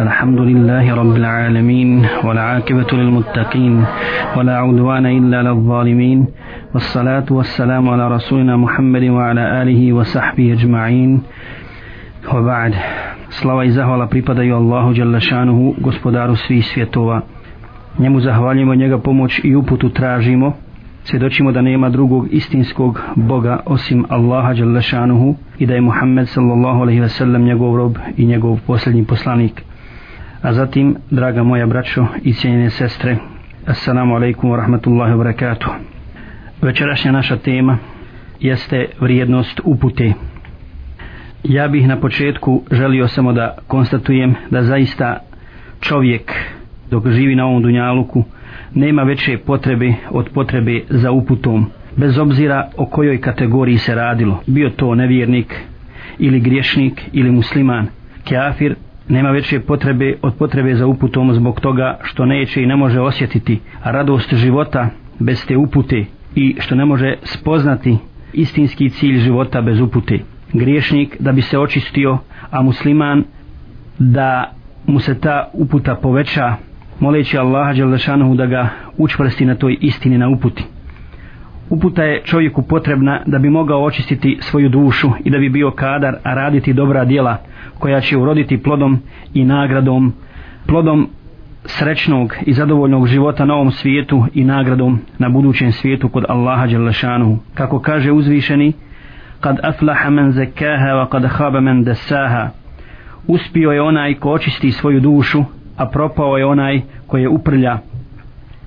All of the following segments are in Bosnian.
الحمد لله رب العالمين والعاقبة للمتقين ولا عدوان إلا للظالمين والصلاة والسلام على رسولنا محمد وعلى آله وصحبه أجمعين وبعد Slava i zahvala pripadaju Allahu Đalešanuhu, gospodaru svih svjetova. Njemu zahvaljujemo njega pomoć i uputu tražimo. Svjedočimo da nema drugog istinskog Boga osim Allaha Đalešanuhu i da je Muhammed sallallahu alaihi ve sellem njegov rob i njegov posljednji poslanik. A zatim, draga moja braćo i cijenjene sestre, Assalamu alaikum wa rahmatullahi wa barakatuh. Večerašnja naša tema jeste vrijednost upute. Ja bih na početku želio samo da konstatujem da zaista čovjek dok živi na ovom dunjaluku nema veće potrebe od potrebe za uputom bez obzira o kojoj kategoriji se radilo bio to nevjernik ili griješnik ili musliman kafir nema veće potrebe od potrebe za uputom zbog toga što neće i ne može osjetiti radost života bez te upute i što ne može spoznati istinski cilj života bez upute. Griješnik da bi se očistio a musliman da mu se ta uputa poveća moleći Allaha Đalešanohu da ga učvrsti na toj istini na uputi. Uputa je čovjeku potrebna da bi mogao očistiti svoju dušu i da bi bio kadar a raditi dobra djela koja će uroditi plodom i nagradom plodom srećnog i zadovoljnog života na ovom svijetu i nagradom na budućem svijetu kod Allaha Đelešanu. kako kaže uzvišeni kad aflaha men zekaha wa kad haba men desaha uspio je onaj ko očisti svoju dušu a propao je onaj koji je uprlja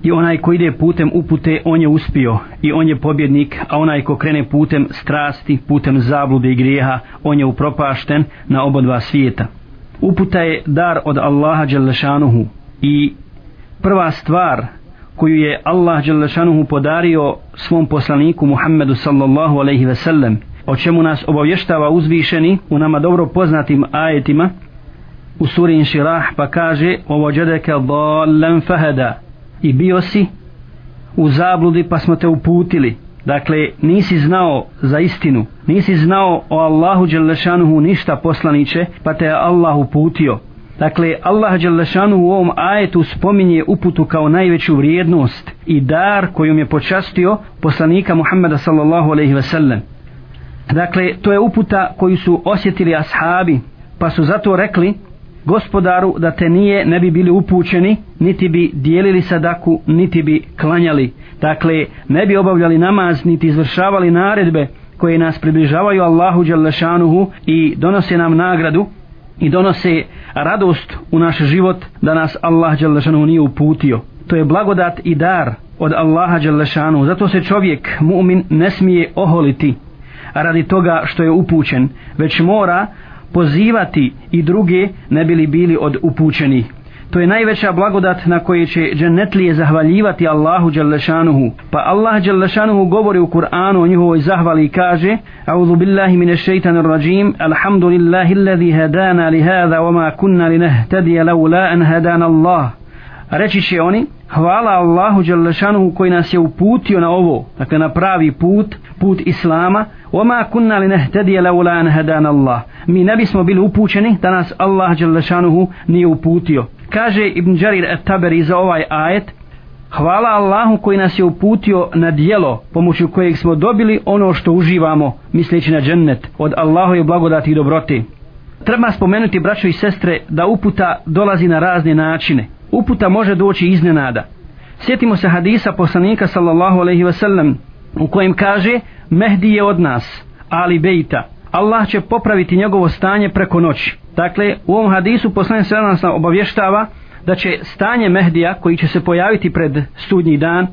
i onaj ko ide putem upute on je uspio. I on je pobjednik a onaj ko krene putem strasti putem zablude i grijeha on je upropašten na oba dva svijeta. Uputa je dar od Allaha Đelešanuhu. I prva stvar koju je Allah Đelešanuhu podario svom poslaniku Muhammedu sallallahu alaihi ve sellem o čemu nas obavještava uzvišeni u nama dobro poznatim ajetima u suri Inširah pa kaže ovo džedeke dalem fahada i bio si u zabludi pa smo te uputili dakle nisi znao za istinu nisi znao o Allahu Đelešanuhu ništa poslaniće pa te je Allah uputio Dakle, Allah Đelešanu u ovom ajetu spominje uputu kao najveću vrijednost i dar kojom je počastio poslanika Muhammeda sallallahu alaihi ve sellem. Dakle, to je uputa koju su osjetili ashabi, pa su zato rekli gospodaru da te nije ne bi bili upućeni, niti bi dijelili sadaku, niti bi klanjali. Dakle, ne bi obavljali namaz, niti izvršavali naredbe koje nas približavaju Allahu Đalešanuhu i donose nam nagradu i donose radost u naš život da nas Allah Đalešanuhu nije uputio. To je blagodat i dar od Allaha Đalešanuhu. Zato se čovjek, mu'min, ne smije oholiti radi toga što je upućen, već mora pozivati i druge ne bili bili od upućenih. To je najveća blagodat na koje će džennetlije zahvaljivati Allahu Đalešanuhu. Pa Allah Đalešanuhu govori u Kur'anu o njihovoj zahvali i kaže A'udhu billahi mine šeitanir rajim Alhamdulillahi alladhi hadana li hada wa ma kunna li nehtadija laula an hadana Allah. Reći će oni Hvala Allahu Đalešanu koji nas je uputio na ovo, dakle na pravi put, put Islama. Oma kunna li nehtedije an hedan Allah. Mi ne bismo bili upućeni da nas Allah Đalešanu nije uputio. Kaže Ibn Đarir At-Taberi za ovaj ajet. Hvala Allahu koji nas je uputio na dijelo pomoću kojeg smo dobili ono što uživamo, misleći na džennet, od Allahove blagodati i dobroti. Treba spomenuti, braćo i sestre, da uputa dolazi na razne načine uputa može doći iznenada sjetimo se hadisa poslanika sallallahu alaihi ve sellem u kojem kaže Mehdi je od nas, Ali Bejta. Allah će popraviti njegovo stanje preko noći. Dakle, u ovom hadisu poslanik sallallahu alaihi obavještava da će stanje Mehdija koji će se pojaviti pred sudnji dan,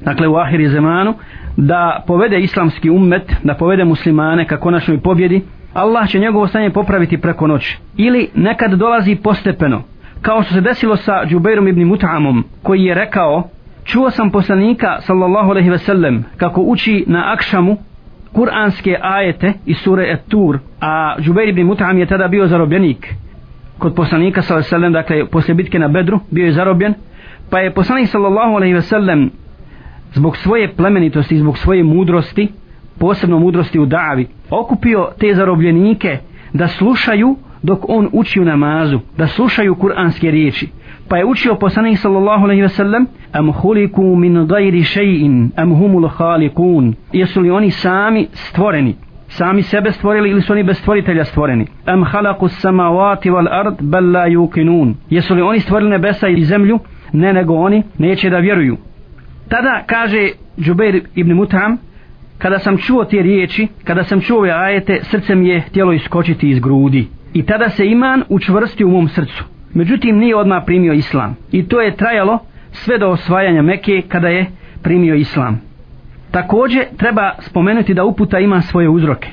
dakle u ahiri zemanu, da povede islamski ummet, da povede muslimane ka konačnoj pobjedi, Allah će njegovo stanje popraviti preko noći. Ili nekad dolazi postepeno, kao što se desilo sa Džubeirom ibn Mut'amom, koji je rekao čuo sam poslanika sallallahu alejhi ve sellem kako uči na akšamu kuranske ajete iz sure Et-Tur a Džubeir ibn Mut'am je tada bio zarobljenik. Kod poslanika sallallahu alejhi ve sellem dakle posle bitke na Bedru bio je zarobljen pa je poslanik sallallahu alejhi ve sellem zbog svoje plemenitosti zbog svoje mudrosti posebno mudrosti u davi okupio te zarobljenike da slušaju dok on uči u namazu da slušaju kuranske riječi. Pa je učio poslanik sallallahu alejhi ve sellem am khuliku min ghairi shay'in am humul khaliqun jesu li oni sami stvoreni? Sami sebe stvorili ili su oni bez stvoritelja stvoreni? Am khalaqu samawati wal ard bal la yuqinun. Jesu li oni stvorili nebesa i zemlju? Ne nego oni neće da vjeruju. Tada kaže Džubeir ibn Mutam kada sam čuo te riječi kada sam čuo ove ajete srce mi je htjelo iskočiti iz grudi i tada se iman učvrsti u mom srcu. Međutim nije odmah primio islam. I to je trajalo sve do osvajanja Mekke kada je primio islam. Također treba spomenuti da uputa ima svoje uzroke.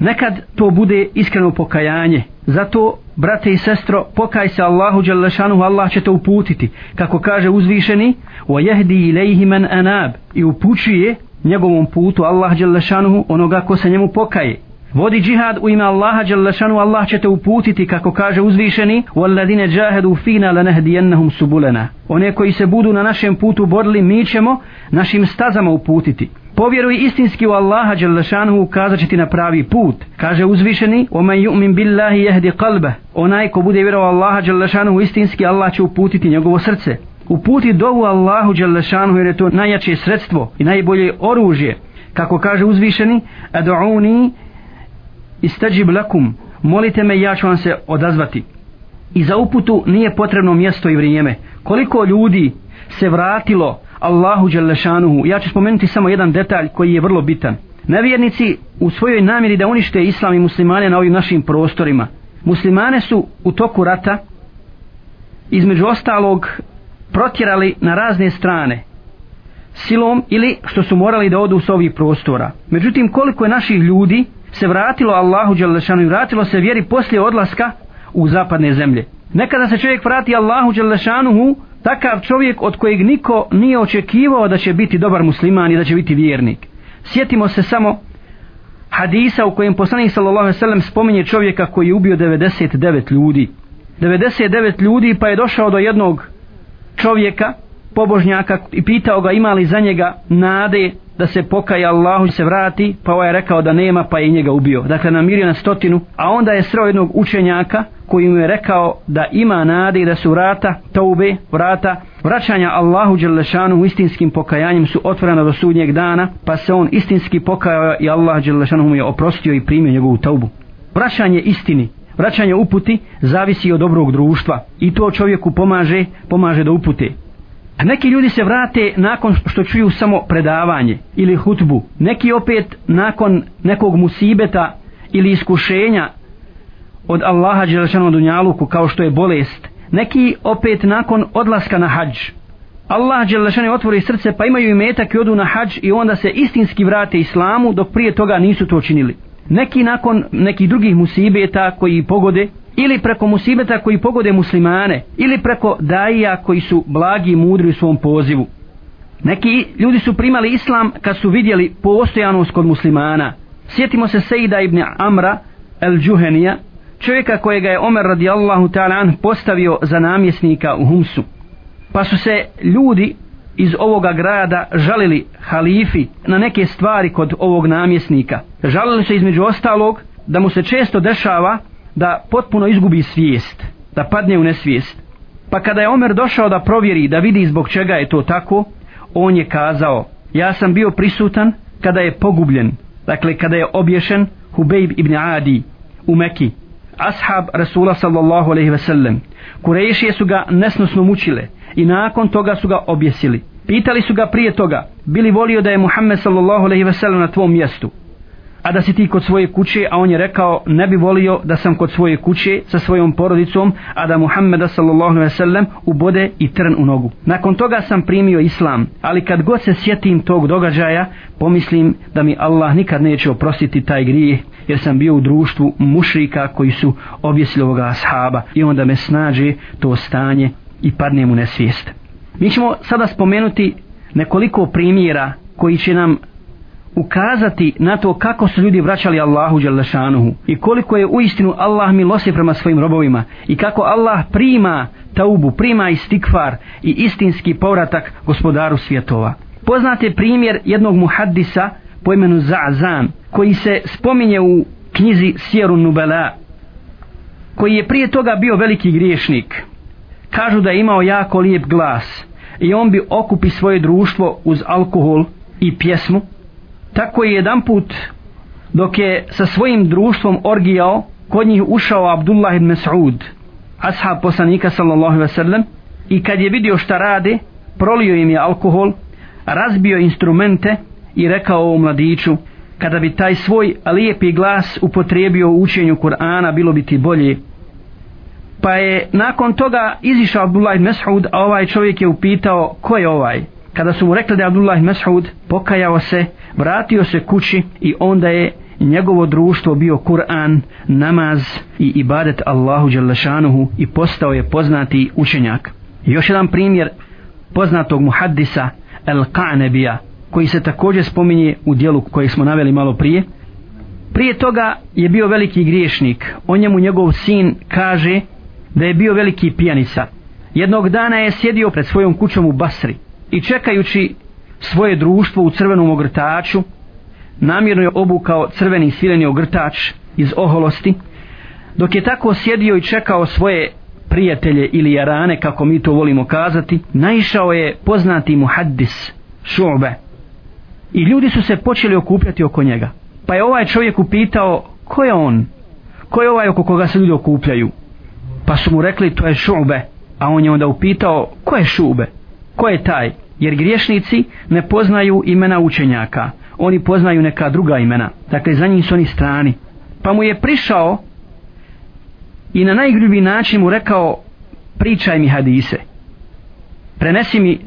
Nekad to bude iskreno pokajanje. Zato brate i sestro pokaj se Allahu Đalešanu Allah će te uputiti. Kako kaže uzvišeni wa إِلَيْهِ مَنْ man anab i upućuje njegovom putu Allah Đalešanu onoga ko se njemu pokaje. Vodi džihad u ime Allaha Đalešanu, Allah će te uputiti kako kaže uzvišeni وَالَّذِينَ جَاهَدُوا فِينَا لَنَهْدِيَنَّهُمْ سُبُلَنَا One koji se budu na našem putu borili, mi ćemo našim stazama uputiti. Povjeruj istinski u Allaha Đalešanu, ukazat će ti na pravi put. Kaže uzvišeni وَمَنْ يُؤْمِنْ بِاللَّهِ يَهْدِ قَلْبَهِ Onaj ko bude vjerovao Allaha Đalešanu, istinski Allah će uputiti njegovo srce. Uputi dovu Allahu Đalešanu jer je to najjače sredstvo i najbolje oružje. Kako kaže uzvišeni, adu'uni istađib lakum, molite me ja ću vam se odazvati. I za uputu nije potrebno mjesto i vrijeme. Koliko ljudi se vratilo Allahu Đelešanuhu. ja ću spomenuti samo jedan detalj koji je vrlo bitan. Nevjernici u svojoj namjeri da unište islam i muslimane na ovim našim prostorima. Muslimane su u toku rata između ostalog protjerali na razne strane silom ili što su morali da odu s ovih prostora. Međutim, koliko je naših ljudi se vratilo Allahu Đelešanu i vratilo se vjeri poslije odlaska u zapadne zemlje. Nekada se čovjek vrati Allahu Đelešanuhu, takav čovjek od kojeg niko nije očekivao da će biti dobar musliman i da će biti vjernik. Sjetimo se samo hadisa u kojem poslanik sallallahu alejhi ve sellem spominje čovjeka koji je ubio 99 ljudi. 99 ljudi pa je došao do jednog čovjeka pobožnjaka i pitao ga ima li za njega nade da se pokaje Allahu se vrati, pa ovaj je rekao da nema, pa je njega ubio. Dakle, namirio na stotinu, a onda je sreo jednog učenjaka koji mu je rekao da ima nade i da su vrata, taube, vrata, vraćanja Allahu Đelešanu istinskim pokajanjem su otvorena do sudnjeg dana, pa se on istinski pokajao i Allah Đelešanu mu je oprostio i primio njegovu taubu. Vraćanje istini, vraćanje uputi zavisi od dobrog društva i to čovjeku pomaže, pomaže da upute. A neki ljudi se vrate nakon što čuju samo predavanje ili hutbu. Neki opet nakon nekog musibeta ili iskušenja od Allaha Đelešanu Dunjaluku kao što je bolest. Neki opet nakon odlaska na hađ. Allah Đelešanu otvori srce pa imaju i metak i odu na hađ i onda se istinski vrate islamu dok prije toga nisu to činili. Neki nakon nekih drugih musibeta koji pogode ili preko musibeta koji pogode muslimane ili preko daija koji su blagi i mudri u svom pozivu. Neki ljudi su primali islam kad su vidjeli postojanost kod muslimana. Sjetimo se Sejda ibn Amra el Džuhenija, čovjeka kojega je Omer radijallahu ta'ala postavio za namjesnika u Humsu. Pa su se ljudi iz ovoga grada žalili halifi na neke stvari kod ovog namjesnika. Žalili se između ostalog da mu se često dešava da potpuno izgubi svijest, da padne u nesvijest. Pa kada je Omer došao da provjeri, da vidi zbog čega je to tako, on je kazao, ja sam bio prisutan kada je pogubljen, dakle kada je obješen Hubejb ibn Adi u Meki, ashab Rasula sallallahu alaihi ve sellem. Kurejšije su ga nesnosno mučile i nakon toga su ga objesili. Pitali su ga prije toga, bili volio da je Muhammed sallallahu alaihi ve sellem na tvom mjestu a da si ti kod svoje kuće, a on je rekao ne bi volio da sam kod svoje kuće sa svojom porodicom, a da Muhammeda sallallahu alaihi sallam ubode i trn u nogu. Nakon toga sam primio islam, ali kad god se sjetim tog događaja, pomislim da mi Allah nikad neće oprostiti taj grijeh, jer sam bio u društvu mušrika koji su objesili ovoga ashaba i onda me snađe to stanje i padne mu nesvijest. Mi ćemo sada spomenuti nekoliko primjera koji će nam ukazati na to kako su ljudi vraćali Allahu Đalešanuhu i koliko je uistinu Allah milosti prema svojim robovima i kako Allah prima taubu, prima istikfar i istinski povratak gospodaru svjetova. Poznate primjer jednog muhaddisa po imenu Za'zan koji se spominje u knjizi Sjeru Nubela koji je prije toga bio veliki griješnik kažu da je imao jako lijep glas i on bi okupi svoje društvo uz alkohol i pjesmu tako je jedan put dok je sa svojim društvom orgijao kod njih ušao Abdullah ibn Mas'ud ashab poslanika sallallahu ve sellem, i kad je vidio šta rade prolio im je alkohol razbio instrumente i rekao ovom mladiću kada bi taj svoj lijepi glas upotrijebio u učenju Kur'ana bilo bi ti bolje. Pa je nakon toga izišao Abdullah ibn Mas'ud a ovaj čovjek je upitao ko je ovaj? Kada su mu rekli da je Abdullah Mas'ud pokajao se vratio se kući i onda je njegovo društvo bio Kur'an, namaz i ibadet Allahu Đalešanuhu i postao je poznati učenjak. Još jedan primjer poznatog muhaddisa El Qanebija koji se također spominje u dijelu koji smo naveli malo prije. Prije toga je bio veliki griješnik. O njemu njegov sin kaže da je bio veliki pijanica. Jednog dana je sjedio pred svojom kućom u Basri i čekajući svoje društvo u crvenom ogrtaču namjerno je obukao crveni svileni ogrtač iz oholosti dok je tako sjedio i čekao svoje prijatelje ili jarane kako mi to volimo kazati naišao je poznati muhaddis šube. I ljudi su se počeli okupljati oko njega. Pa je ovaj čovjek upitao ko je on? Ko je ovaj oko koga se ljudi okupljaju? Pa su mu rekli to je šube. A on je onda upitao ko je šube? Ko je taj? Jer griješnici ne poznaju imena učenjaka. Oni poznaju neka druga imena. Dakle za njih su oni strani. Pa mu je prišao i na najgrubi način mu rekao pričaj mi hadise. Prenesi mi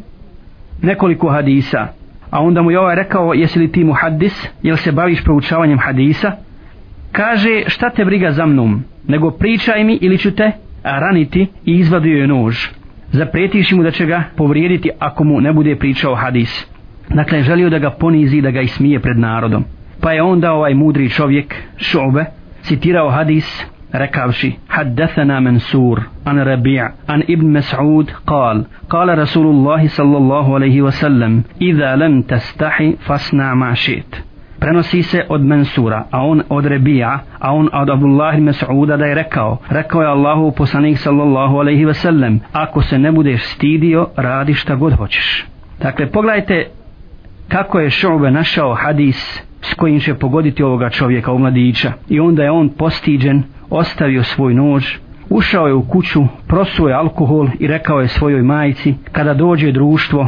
nekoliko hadisa. A onda mu je ovaj rekao jesi li ti mu hadis jel se baviš proučavanjem hadisa? Kaže šta te briga za mnom? Nego pričaj mi ili ću te raniti i izvadio je nož zapretiš mu da će ga povrijediti ako mu ne bude pričao hadis dakle želio da ga ponizi da ga ismije pred narodom pa je onda ovaj mudri čovjek šobe citirao hadis rekavši haddathana Mansur an Rabi' an Ibn Mas'ud قال قال رسول الله صلى الله عليه وسلم إذا لم تستحي فاصنع ما شئت prenosi se od Mansura, a on od Rebija, a on od Abdullah Mas'uda da je rekao, rekao je Allahu poslanik sallallahu alaihi ve sellem, ako se ne budeš stidio, radi šta god hoćeš. Dakle, pogledajte kako je Šube našao hadis s kojim će pogoditi ovoga čovjeka, u mladića. I onda je on postiđen, ostavio svoj nož, ušao je u kuću, prosuo je alkohol i rekao je svojoj majici, kada dođe društvo,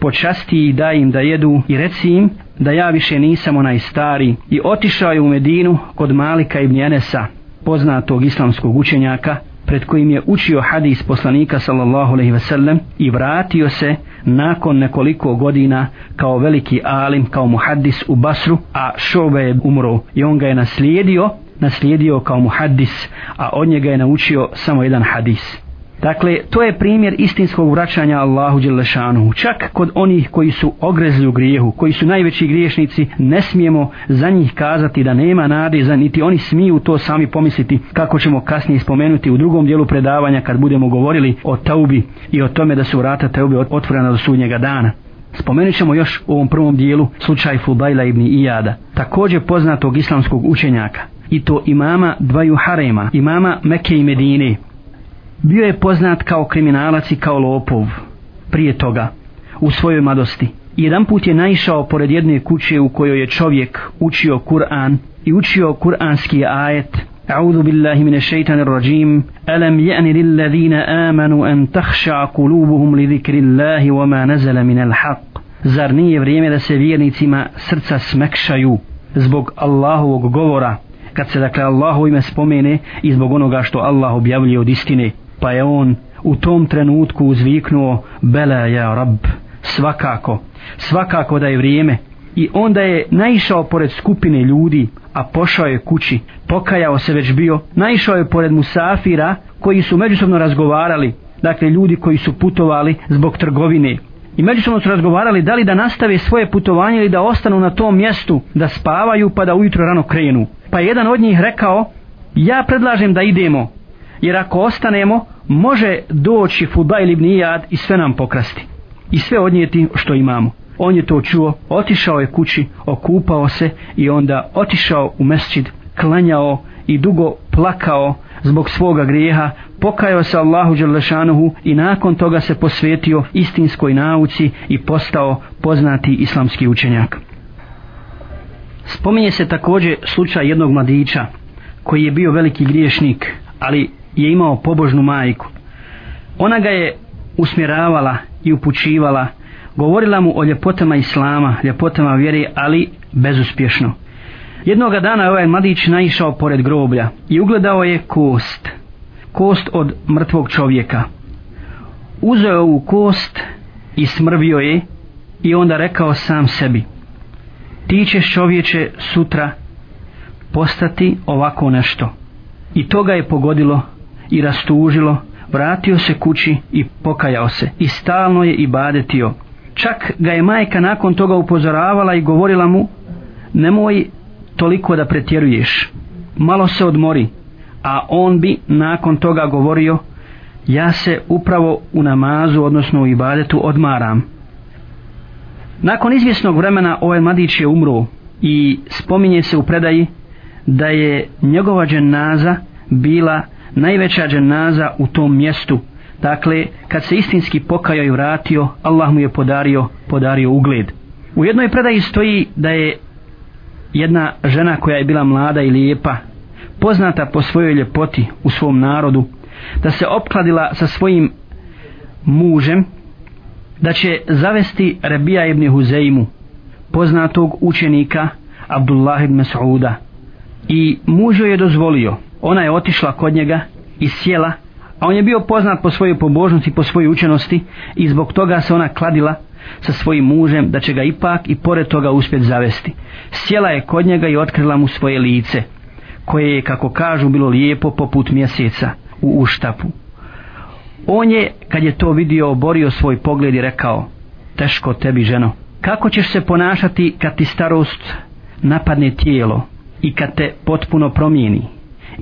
počasti i daj im da jedu i reci im da ja više nisam onaj stari i otišao je u Medinu kod Malika ibn Enesa, poznatog islamskog učenjaka, pred kojim je učio hadis poslanika sallallahu alejhi ve sellem i vratio se nakon nekoliko godina kao veliki alim, kao muhaddis u Basru, a Šobe je umro i on ga je naslijedio, naslijedio kao muhaddis, a od njega je naučio samo jedan hadis. Dakle, to je primjer istinskog vraćanja Allahu Đelešanu. Čak kod onih koji su ogrezli u grijehu, koji su najveći griješnici, ne smijemo za njih kazati da nema nade, za niti oni smiju to sami pomisliti, kako ćemo kasnije spomenuti u drugom dijelu predavanja kad budemo govorili o taubi i o tome da su vrata taubi otvorena do sudnjega dana. Spomenut ćemo još u ovom prvom dijelu slučaj Fubajla ibn Iyada, također poznatog islamskog učenjaka, i to imama dvaju harema, imama Mekke i Medine, bio je poznat kao kriminalac i kao lopov prije toga u svojoj mladosti jedan put je naišao pored jedne kuće u kojoj je čovjek učio Kur'an i učio kur'anski ajet أعوذ بالله من الشيطان الرجيم ألم يأن للذين آمنوا أن تخشع قلوبهم لذكر الله وما نزل من الحق Zar nije vrijeme da se vjernicima srca smekšaju zbog Allahovog govora kad se dakle Allahu ime spomene i zbog onoga što Allah objavljuje od istine pa je on u tom trenutku uzviknuo Bela ja rab svakako svakako da je vrijeme. I onda je naišao pored skupine ljudi a pošao je kući. Pokajao se već bio naišao je pored musafira koji su međusobno razgovarali dakle ljudi koji su putovali zbog trgovine. I međusobno su razgovarali da li da nastave svoje putovanje ili da ostanu na tom mjestu da spavaju pa da ujutro rano krenu. Pa jedan od njih rekao ja predlažem da idemo jer ako ostanemo može doći Fudail ibn Iyad i sve nam pokrasti i sve odnijeti što imamo on je to čuo, otišao je kući okupao se i onda otišao u mesčid klanjao i dugo plakao zbog svoga grijeha, pokajao se Allahu Đelešanuhu i nakon toga se posvetio istinskoj nauci i postao poznati islamski učenjak. Spominje se također slučaj jednog mladića koji je bio veliki griješnik, ali je imao pobožnu majku. Ona ga je usmjeravala i upućivala, govorila mu o ljepotama Islama, ljepotama vjere, ali bezuspješno. Jednoga dana je ovaj mladić naišao pored groblja i ugledao je kost, kost od mrtvog čovjeka. Uzeo je ovu kost i smrvio je i onda rekao sam sebi ti ćeš čovječe sutra postati ovako nešto. I to ga je pogodilo i rastužilo, vratio se kući i pokajao se i stalno je ibadetio. Čak ga je majka nakon toga upozoravala i govorila mu nemoj toliko da pretjeruješ, malo se odmori, a on bi nakon toga govorio ja se upravo u namazu, odnosno u ibadetu odmaram. Nakon izvjesnog vremena ovaj mladić je umro i spominje se u predaji da je njegova dženaza bila najveća dženaza u tom mjestu. Dakle, kad se istinski pokajao i vratio, Allah mu je podario, podario ugled. U jednoj predaji stoji da je jedna žena koja je bila mlada i lijepa, poznata po svojoj ljepoti u svom narodu, da se opkladila sa svojim mužem, da će zavesti Rabija ibn Huzeimu, poznatog učenika Abdullah ibn Mas'uda. I muž je dozvolio, ona je otišla kod njega i sjela, a on je bio poznat po svojoj pobožnosti, po svojoj učenosti i zbog toga se ona kladila sa svojim mužem da će ga ipak i pored toga uspjet zavesti. Sjela je kod njega i otkrila mu svoje lice, koje je, kako kažu, bilo lijepo poput mjeseca u uštapu. On je, kad je to vidio, oborio svoj pogled i rekao, teško tebi ženo, kako ćeš se ponašati kad ti starost napadne tijelo i kad te potpuno promijeni,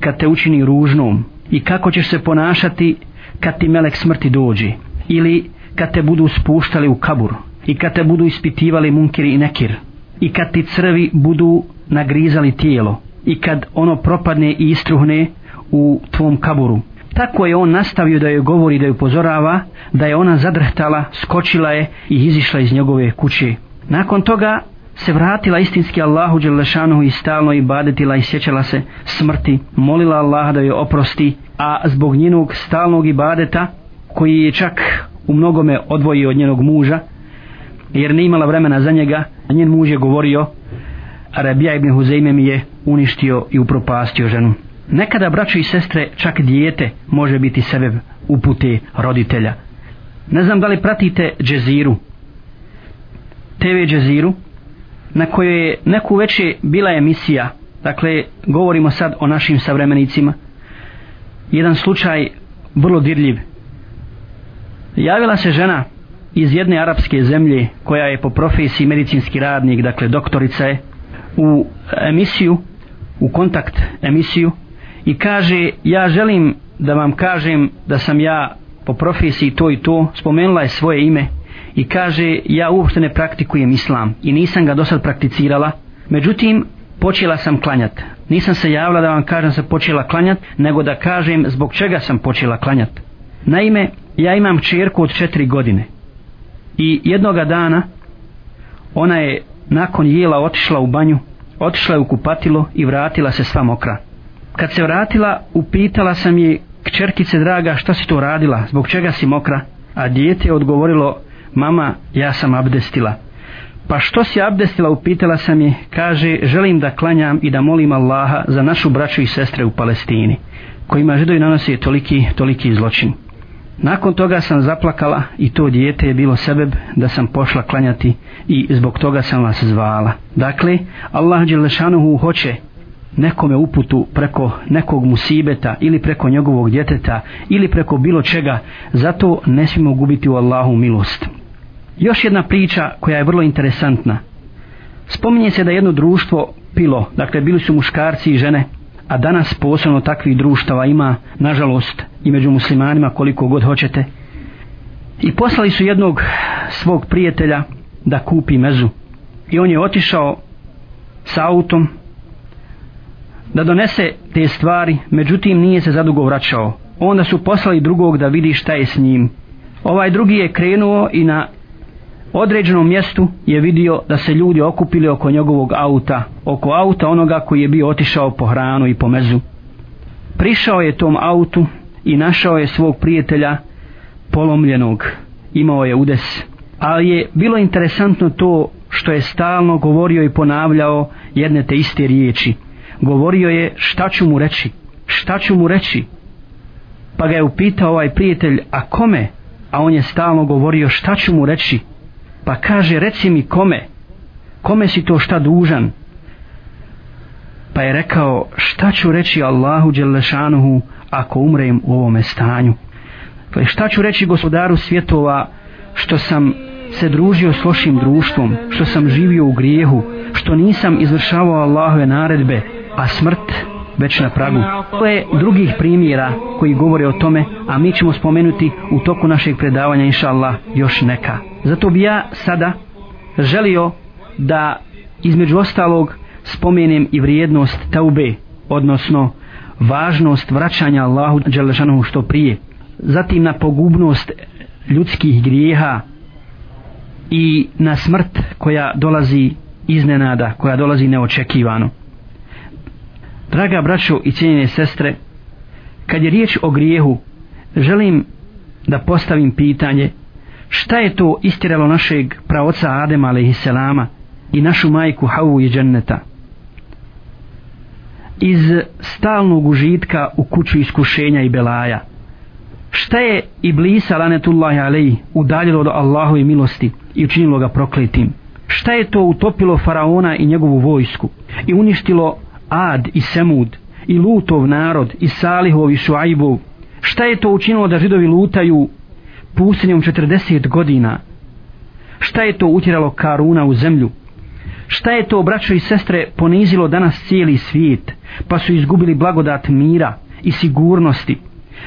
kad te učini ružnom i kako ćeš se ponašati kad ti melek smrti dođe ili kad te budu spuštali u kabur i kad te budu ispitivali munkir i nekir i kad ti crvi budu nagrizali tijelo i kad ono propadne i istruhne u tvom kaburu tako je on nastavio da joj govori da joj upozorava da je ona zadrhtala, skočila je i izišla iz njegove kuće. Nakon toga se vratila istinski Allahu Đelešanu i stalno ibadetila i sjećala se smrti molila Allaha da joj oprosti a zbog njenog stalnog ibadeta koji je čak u mnogome odvojio od njenog muža jer ne imala vremena za njega njen muž je govorio Arabija ibn Huzeyme mi je uništio i upropastio ženu. Nekada braćo i sestre čak dijete može biti sebe upute roditelja. Ne znam da li pratite džeziru. TV džeziru na kojoj je neku veće bila emisija. Dakle govorimo sad o našim savremenicima. Jedan slučaj vrlo dirljiv. Javila se žena iz jedne arapske zemlje koja je po profesiji medicinski radnik dakle doktorica je u emisiju u kontakt emisiju i kaže ja želim da vam kažem da sam ja po profesiji to i to spomenula je svoje ime i kaže ja uopšte ne praktikujem islam i nisam ga do sad prakticirala. Međutim počela sam klanjat. Nisam se javila da vam kažem da sam počela klanjat nego da kažem zbog čega sam počela klanjat. Naime ja imam čerku od četiri godine. I jednoga dana ona je nakon jela otišla u banju otišla je u kupatilo i vratila se sva mokra. Kad se vratila upitala sam je kćerkice draga šta si to radila? Zbog čega si mokra? A dijete je odgovorilo mama ja sam abdestila. Pa što si abdestila upitala sam je. Kaže želim da klanjam i da molim Allaha za našu braću i sestre u Palestini kojima židovi nanose toliki, toliki zločin. Nakon toga sam zaplakala i to dijete je bilo sebeb da sam pošla klanjati i zbog toga sam vas zvala. Dakle Allah Đelešanuhu hoće nekome uputu preko nekog musibeta ili preko njegovog djeteta ili preko bilo čega zato ne smijemo gubiti u Allahu milost još jedna priča koja je vrlo interesantna spominje se da jedno društvo pilo dakle bili su muškarci i žene a danas posebno takvih društava ima nažalost i među muslimanima koliko god hoćete i poslali su jednog svog prijatelja da kupi mezu i on je otišao sa autom da donese te stvari, međutim nije se zadugo vraćao. Onda su poslali drugog da vidi šta je s njim. Ovaj drugi je krenuo i na određenom mjestu je vidio da se ljudi okupili oko njegovog auta, oko auta onoga koji je bio otišao po hranu i po mezu. Prišao je tom autu i našao je svog prijatelja polomljenog, imao je udes. Ali je bilo interesantno to što je stalno govorio i ponavljao jedne te iste riječi. Govorio je šta ću mu reći, šta ću mu reći. Pa ga je upitao ovaj prijatelj, a kome? A on je stalno govorio šta ću mu reći. Pa kaže, reci mi kome? Kome si to šta dužan? Pa je rekao, šta ću reći Allahu Đelešanuhu ako umrem u ovome stanju? Pa šta ću reći gospodaru svjetova što sam se družio s lošim društvom, što sam živio u grijehu, što nisam izvršavao Allahove naredbe, a smrt već na pragu. To je drugih primjera koji govore o tome, a mi ćemo spomenuti u toku našeg predavanja, inša Allah, još neka. Zato bi ja sada želio da između ostalog spomenem i vrijednost taube, odnosno važnost vraćanja Allahu Đelešanohu što prije. Zatim na pogubnost ljudskih grijeha i na smrt koja dolazi iznenada, koja dolazi neočekivano. Draga braćo i cijenjene sestre, kad je riječ o grijehu, želim da postavim pitanje šta je to istiralo našeg praoca Adema alaihisselama i našu majku Havu i Dženneta? Iz stalnog užitka u kuću iskušenja i belaja. Šta je Iblisa lanetullahi alaihi udaljilo od Allahove milosti i učinilo ga prokletim? Šta je to utopilo faraona i njegovu vojsku i uništilo Ad i Semud i Lutov narod i Salihov i Šuajbov šta je to učinilo da židovi lutaju pustinjom 40 godina? Šta je to utjeralo Karuna u zemlju? Šta je to braćo i sestre ponizilo danas cijeli svijet pa su izgubili blagodat mira i sigurnosti?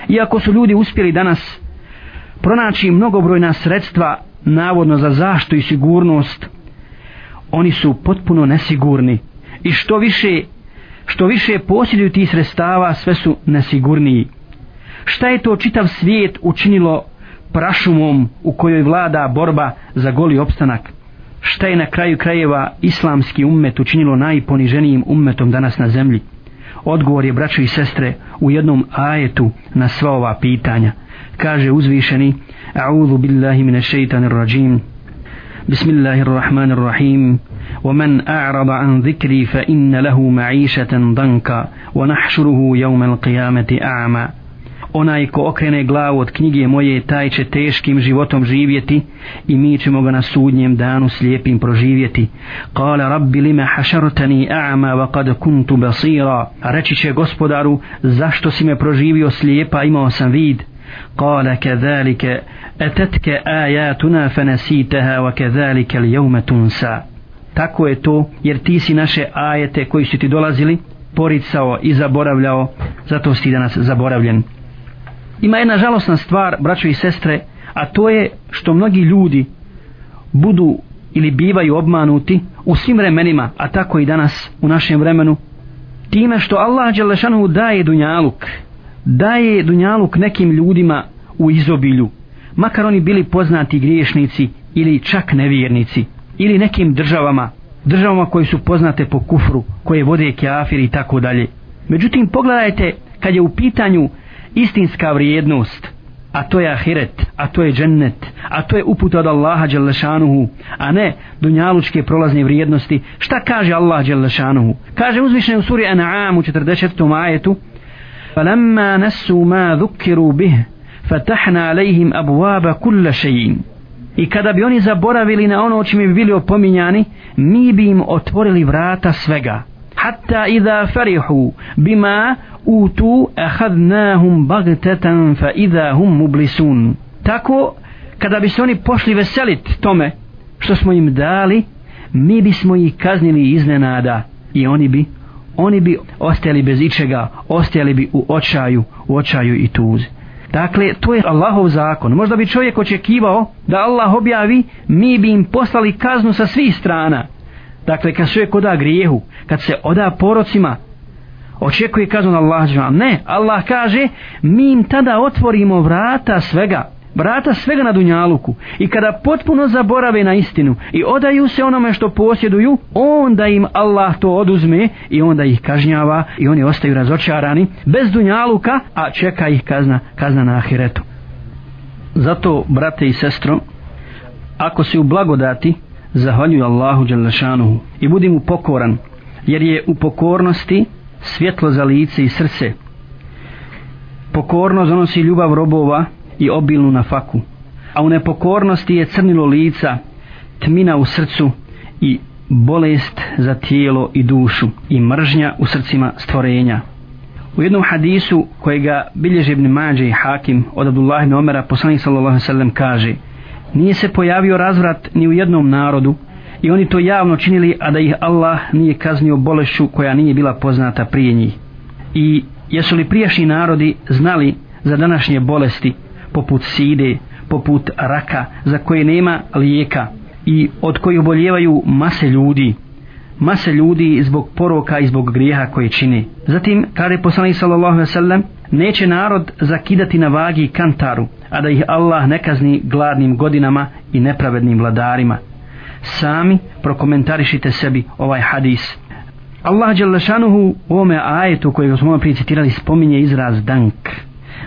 Iako su ljudi uspjeli danas pronaći mnogobrojna sredstva navodno za zaštu i sigurnost oni su potpuno nesigurni. I što više što više posjeduju tih sredstava sve su nesigurniji. Šta je to čitav svijet učinilo prašumom u kojoj vlada borba za goli opstanak? Šta je na kraju krajeva islamski ummet učinilo najponiženijim ummetom danas na zemlji? Odgovor je braćo i sestre u jednom ajetu na sva ova pitanja. Kaže uzvišeni a'udhu billahi mine šeitanir rajim. Bismillahirrahmanirrahim. ومن أعرض عن ذكري فإن له معيشة ضنكا ونحشره يوم القيامة أعمى onaj ko okrene glavu od knjige moje taj će teškim životom živjeti i mi ćemo ga na sudnjem danu slijepim proživjeti kala rabbi lima hašartani a'ma wa kad kuntu basira reći će gospodaru zašto si me proživio slijepa imao sam vid kala kadhalike etetke ajatuna fanasitaha wa kadhalike li jevme tunsa tako je to jer ti si naše ajete koji su ti dolazili poricao i zaboravljao zato si danas zaboravljen. Ima jedna žalosna stvar braćo i sestre a to je što mnogi ljudi budu ili bivaju obmanuti u svim vremenima a tako i danas u našem vremenu time što Allah Đelešanu daje dunjaluk daje dunjaluk nekim ljudima u izobilju makar oni bili poznati griješnici ili čak nevjernici ili nekim državama državama koji su poznate po kufru koje vode kafir i tako dalje međutim pogledajte kad je u pitanju istinska vrijednost a to je ahiret, a to je džennet a to je uput od Allaha Đalešanuhu a ne dunjalučke prolazne vrijednosti šta kaže Allah Đalešanuhu kaže uzvišne u suri An'am u 44. ajetu فَلَمَّا نَسُوا مَا ذُكِّرُوا بِهِ فَتَحْنَا عَلَيْهِمْ أَبْوَابَ كُلَّ شَيْءٍ I kada bi oni zaboravili na ono čime bi bili opominjani, mi bi im otvorili vrata svega. Hatta idha farihu bima utu ahadnahum bagtetan fa idha hum mublisun. Tako, kada bi se oni pošli veselit tome što smo im dali, mi bismo ih kaznili iznenada i oni bi oni bi ostali bez ičega, ostali bi u očaju, u očaju i tuzi. Dakle, to je Allahov zakon. Možda bi čovjek očekivao da Allah objavi, mi bi im poslali kaznu sa svih strana. Dakle, kad čovjek oda grijehu, kad se oda porocima, očekuje kaznu Allah ne, Allah kaže mi im tada otvorimo vrata svega brata svega na dunjaluku. I kada potpuno zaborave na istinu i odaju se onome što posjeduju onda im Allah to oduzme i onda ih kažnjava i oni ostaju razočarani bez dunjaluka a čeka ih kazna, kazna na ahiretu. Zato brate i sestro ako si u blagodati zahvaljuj Allahu Đalešanuhu i budi mu pokoran jer je u pokornosti svjetlo za lice i srce. Pokornost donosi ljubav robova i obilnu na faku. A u nepokornosti je crnilo lica tmina u srcu i bolest za tijelo i dušu i mržnja u srcima stvorenja. U jednom hadisu kojega bilježe ibn Mađe i Hakim od Abdullah ibn Omera poslanik sallallahu sallam kaže nije se pojavio razvrat ni u jednom narodu i oni to javno činili a da ih Allah nije kaznio bolešću koja nije bila poznata prije njih. I jesu li prijašnji narodi znali za današnje bolesti poput side, poput raka za koje nema lijeka i od kojih oboljevaju mase ljudi mase ljudi zbog poroka i zbog grijeha koje čini. Zatim, kada je poslanik sallallahu alejhi ve sellem, neće narod zakidati na vagi kantaru, a da ih Allah ne kazni gladnim godinama i nepravednim vladarima. Sami prokomentarišite sebi ovaj hadis. Allah Đalešanuhu u ovome ajetu kojeg smo prije citirali spominje izraz dank.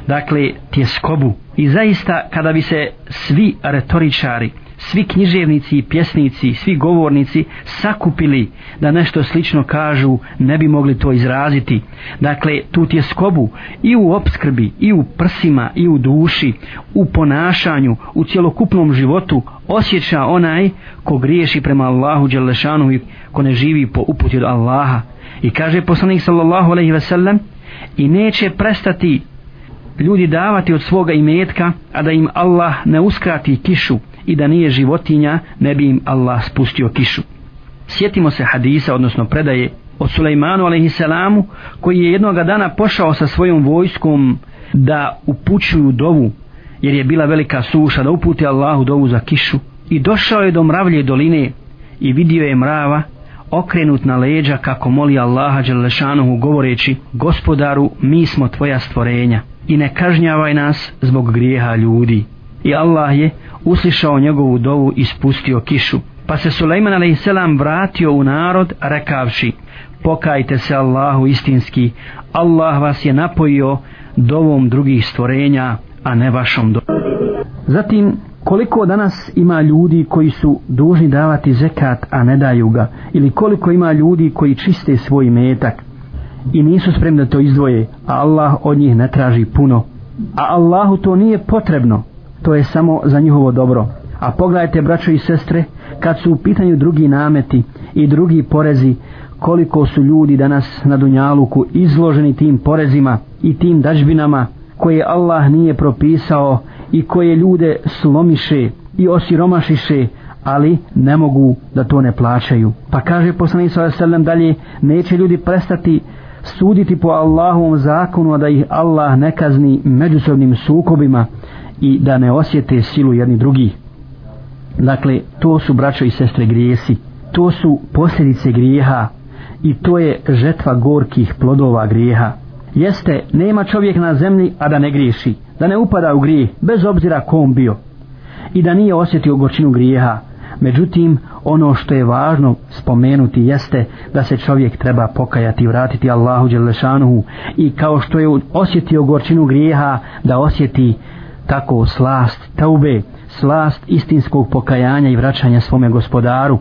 Dakle, tjeskobu. I zaista kada bi se svi retoričari svi književnici i pjesnici, svi govornici sakupili da nešto slično kažu, ne bi mogli to izraziti. Dakle, tu je skobu i u opskrbi, i u prsima, i u duši, u ponašanju, u cjelokupnom životu osjeća onaj ko griješi prema Allahu Đelešanu i ko ne živi po uputi od Allaha. I kaže poslanik sallallahu alaihi ve sellem i neće prestati ljudi davati od svoga imetka, a da im Allah ne uskrati kišu, i da nije životinja ne bi im Allah spustio kišu. Sjetimo se hadisa, odnosno predaje od Sulejmanu a.s. koji je jednog dana pošao sa svojom vojskom da upućuju dovu jer je bila velika suša da uputi Allahu dovu za kišu i došao je do mravlje doline i vidio je mrava okrenut na leđa kako moli Allaha Đelešanuhu govoreći gospodaru mi smo tvoja stvorenja i ne kažnjavaj nas zbog grijeha ljudi i Allah je uslišao njegovu dovu i spustio kišu. Pa se Sulejman a.s. vratio u narod rekavši pokajte se Allahu istinski Allah vas je napojio dovom drugih stvorenja a ne vašom dovom. Zatim koliko danas ima ljudi koji su dužni davati zekat a ne daju ga ili koliko ima ljudi koji čiste svoj metak i nisu spremni da to izdvoje a Allah od njih ne traži puno a Allahu to nije potrebno to je samo za njihovo dobro. A pogledajte, braćo i sestre, kad su u pitanju drugi nameti i drugi porezi, koliko su ljudi danas na Dunjaluku izloženi tim porezima i tim dažbinama koje Allah nije propisao i koje ljude slomiše i osiromašiše, ali ne mogu da to ne plaćaju. Pa kaže poslanik sallallahu dalje, neće ljudi prestati suditi po Allahovom zakonu, a da ih Allah ne kazni međusobnim sukobima i da ne osjete silu jedni drugi. Dakle, to su braćo i sestre grijesi. To su posljedice grijeha i to je žetva gorkih plodova grijeha. Jeste, nema čovjek na zemlji, a da ne griješi, da ne upada u grijeh, bez obzira kom bio. I da nije osjetio gorčinu grijeha. Međutim, ono što je važno spomenuti jeste da se čovjek treba pokajati i vratiti Allahu Đelešanuhu. I kao što je osjetio gorčinu grijeha, da osjeti tako slast taube, slast istinskog pokajanja i vraćanja svome gospodaru.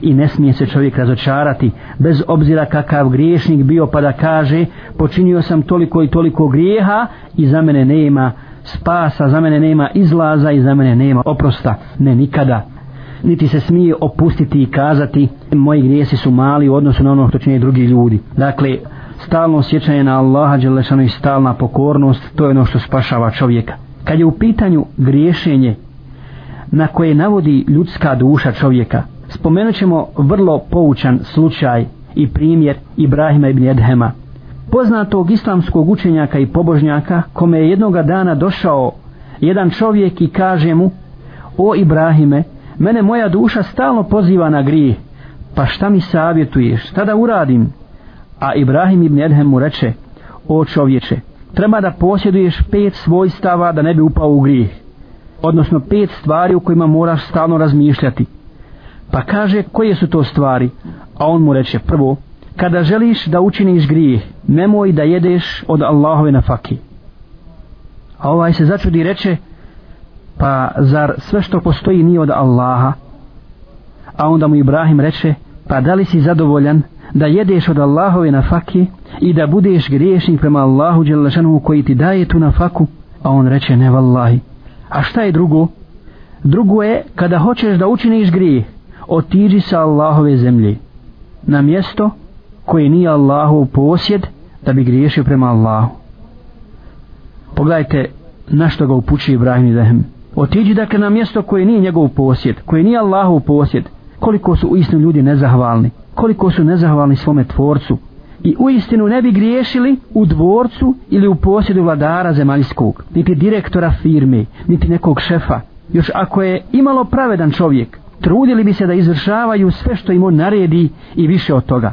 I ne smije se čovjek razočarati bez obzira kakav griješnik bio pa da kaže počinio sam toliko i toliko grijeha i za mene nema spasa, za mene nema izlaza i za mene nema oprosta, ne nikada niti se smije opustiti i kazati moji grijesi su mali u odnosu na ono što čine drugi ljudi. Dakle stalno sjećanje na Allaha Đelešanu i stalna pokornost to je ono što spašava čovjeka. Kad je u pitanju griješenje na koje navodi ljudska duša čovjeka spomenut ćemo vrlo poučan slučaj i primjer Ibrahima ibn Edhema poznatog islamskog učenjaka i pobožnjaka kome je jednoga dana došao jedan čovjek i kaže mu o Ibrahime mene moja duša stalno poziva na grijeh pa šta mi savjetuješ šta da uradim A Ibrahim ibn Edhem mu reče, o čovječe, treba da posjeduješ pet svojstava da ne bi upao u grijeh. Odnosno pet stvari u kojima moraš stalno razmišljati. Pa kaže koje su to stvari? A on mu reče prvo, kada želiš da učiniš grijeh, nemoj da jedeš od Allahove na faki. A ovaj se začudi i reče, pa zar sve što postoji nije od Allaha? A onda mu Ibrahim reče, pa da li si zadovoljan da jedeš od Allahove na faki i da budeš griješnik prema Allahu Đelešanu koji ti daje tu na faku? A on reče, ne vallahi. A šta je drugo? Drugo je, kada hoćeš da učiniš grijeh, otiđi sa Allahove zemlje na mjesto koje nije Allahu posjed da bi griješio prema Allahu. Pogledajte na što ga upući Ibrahim i Zehem. Otiđi dakle na mjesto koje nije njegov posjed, koje nije Allahu posjed. Koliko su uistinu ljudi nezahvalni, koliko su nezahvalni svome tvorcu. I uistinu ne bi griješili u dvorcu ili u posjedu vladara zemaljskog, niti direktora firme, niti nekog šefa. Još ako je imalo pravedan čovjek, trudili bi se da izvršavaju sve što im on naredi i više od toga.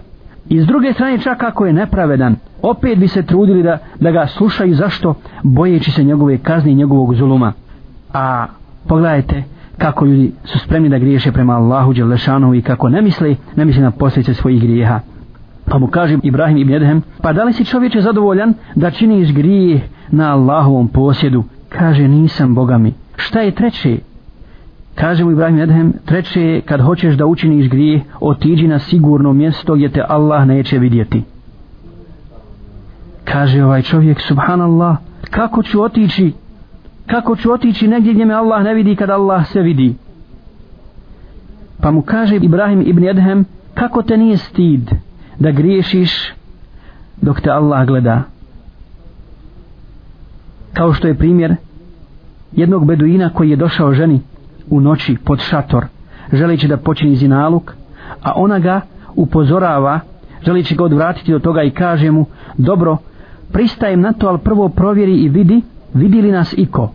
I s druge strane čak ako je nepravedan, opet bi se trudili da, da ga slušaju zašto, bojeći se njegove kazne i njegovog zuluma. A pogledajte kako ljudi su spremni da griješe prema Allahu Đelešanu i kako ne misli, ne misli na posljedice svojih grijeha. Pa mu kaže Ibrahim ibn Edhem, pa da li si čovječe zadovoljan da činiš grijeh na Allahovom posjedu? Kaže, nisam Boga mi. Šta je treće? Kaže mu Ibrahim Edhem, treće je kad hoćeš da učiniš grijeh, otiđi na sigurno mjesto gdje te Allah neće vidjeti. Kaže ovaj čovjek, subhanallah, kako ću otići, kako ću otići negdje gdje me Allah ne vidi kad Allah se vidi. Pa mu kaže Ibrahim ibn Edhem, kako te nije stid da griješiš dok te Allah gleda. Kao što je primjer jednog beduina koji je došao ženi u noći pod šator želeći da počini zinaluk a ona ga upozorava želeći ga odvratiti od toga i kaže mu dobro pristajem na to ali prvo provjeri i vidi vidi li nas iko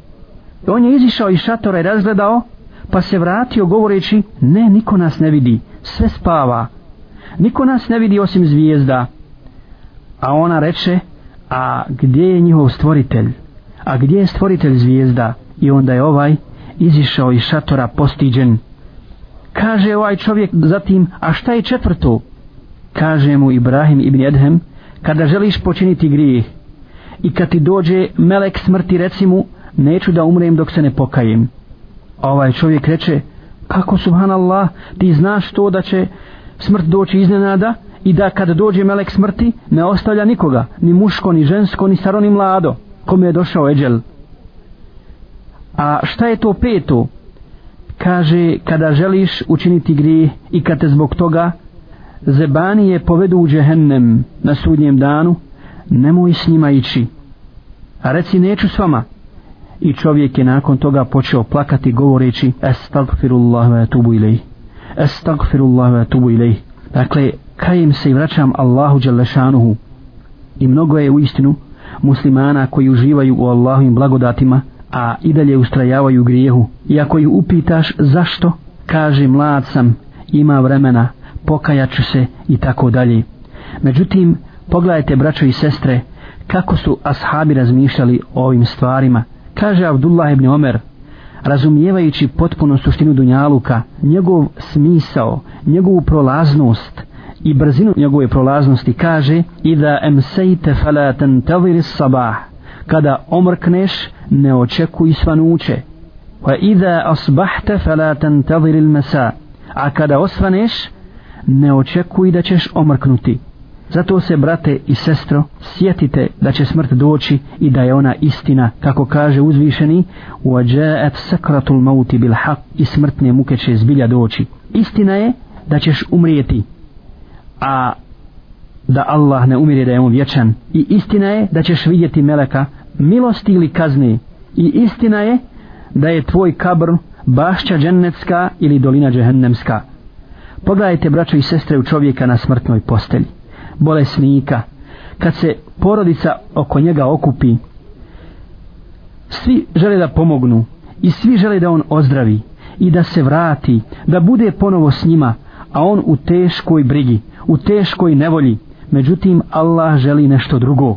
on je izišao iz šatora i razgledao pa se vratio govoreći ne niko nas ne vidi sve spava niko nas ne vidi osim zvijezda a ona reče a gdje je njihov stvoritelj a gdje je stvoritelj zvijezda i onda je ovaj izišao iz šatora postiđen. Kaže ovaj čovjek zatim, a šta je četvrto? Kaže mu Ibrahim ibn Edhem, kada želiš počiniti grijeh i kad ti dođe melek smrti reci mu, neću da umrem dok se ne pokajem. A ovaj čovjek reče, kako subhanallah, ti znaš to da će smrt doći iznenada i da kad dođe melek smrti ne ostavlja nikoga, ni muško, ni žensko, ni staro, ni mlado, kome je došao eđel. A šta je to peto? Kaže, kada želiš učiniti grije i kad te zbog toga zebanije povedu u džehennem na sudnjem danu, nemoj s njima ići. A reci, neću s vama. I čovjek je nakon toga počeo plakati govoreći Estagfirullah ve tubu ilaih. Estagfirullah ve tubu ilaih. Dakle, kajem se i vraćam Allahu Đalešanuhu. I mnogo je u istinu muslimana koji uživaju u Allahovim blagodatima, a i dalje ustrajavaju u grijehu. I ako ju upitaš zašto, kaže mlad sam, ima vremena, pokajaću se i tako dalje. Međutim, pogledajte braćo i sestre, kako su ashabi razmišljali o ovim stvarima. Kaže Abdullah ibn Omer, razumijevajući potpuno suštinu Dunjaluka, njegov smisao, njegovu prolaznost i brzinu njegove prolaznosti, kaže Ida emsejte fala tantaviri sabah, kada omrkneš ne očekuj svanuće. Wa iza asbahta fala tantazir al masa a kada osvaneš ne očekuj da ćeš omrknuti zato se brate i sestro sjetite da će smrt doći i da je ona istina kako kaže uzvišeni wa ja'at sakratul mauti bil haqq i smrtne muke će zbilja doći. Istina je da ćeš umrijeti a da Allah ne umire da je on vječan. I istina je da ćeš vidjeti meleka milosti ili kazne. I istina je da je tvoj kabr bašća džennetska ili dolina džehennemska. Pogledajte braćo i sestre u čovjeka na smrtnoj postelji bolesnika. Kad se porodica oko njega okupi svi žele da pomognu i svi žele da on ozdravi i da se vrati da bude ponovo s njima a on u teškoj brigi u teškoj nevolji. Međutim Allah želi nešto drugo.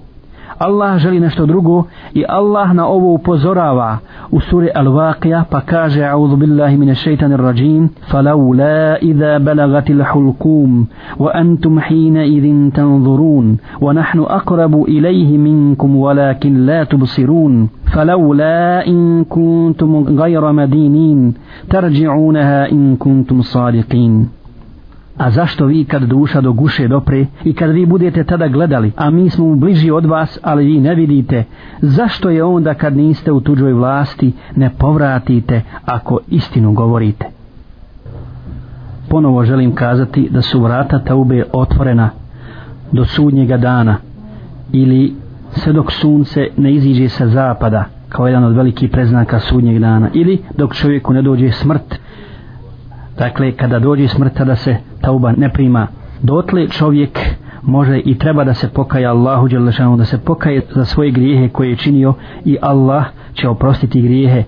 Allah želi nešto drugo i Allah na ovo upozorava u suri Al-Waqija pa kaže a'udhu billahi mine šeitanir rajim falawla idha balagatil hulkum wa antum hina idhin tanzurun wa nahnu aqrabu ilayhi minkum walakin la tubsirun فلولا إن كنتم غير مدينين ترجعونها إن كنتم صادقين A zašto vi kad duša do guše dopre i kad vi budete tada gledali, a mi smo bliži od vas, ali vi ne vidite, zašto je onda kad niste u tuđoj vlasti ne povratite ako istinu govorite? Ponovo želim kazati da su vrata taube otvorena do sudnjega dana ili sve dok sunce ne iziđe sa zapada kao jedan od velikih preznaka sudnjeg dana ili dok čovjeku ne dođe smrt dakle kada dođe smrt tada se tauba ne prima. Dotle čovjek može i treba da se pokaje Allahu Đelešanu da se pokaje za svoje grijehe koje je činio i Allah će oprostiti grijehe.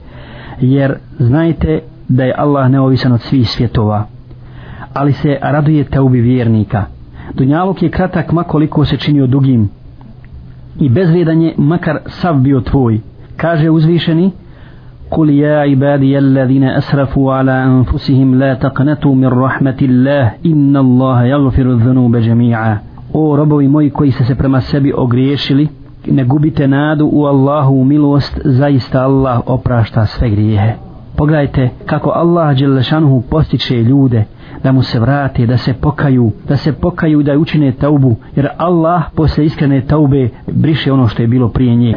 Jer znajte da je Allah neovisan od svih svjetova. Ali se raduje taubi vjernika. Dunjaluk je kratak makoliko se činio dugim. I bezvredan je makar sav bio tvoj. Kaže uzvišeni قل يا عبادي الذين أسرفوا على أنفسهم لا تقنطوا من رحمة الله إن الله يغفر الذنوب جميعا O robovi moji koji se se prema sebi ogriješili, ne gubite nadu u Allahu milost, zaista Allah oprašta sve grijehe. Pogledajte kako Allah Đelešanuhu postiče ljude da mu se vrate, da se pokaju, da se pokaju da učine taubu, jer Allah posle iskrene taube briše ono što je bilo prije nje.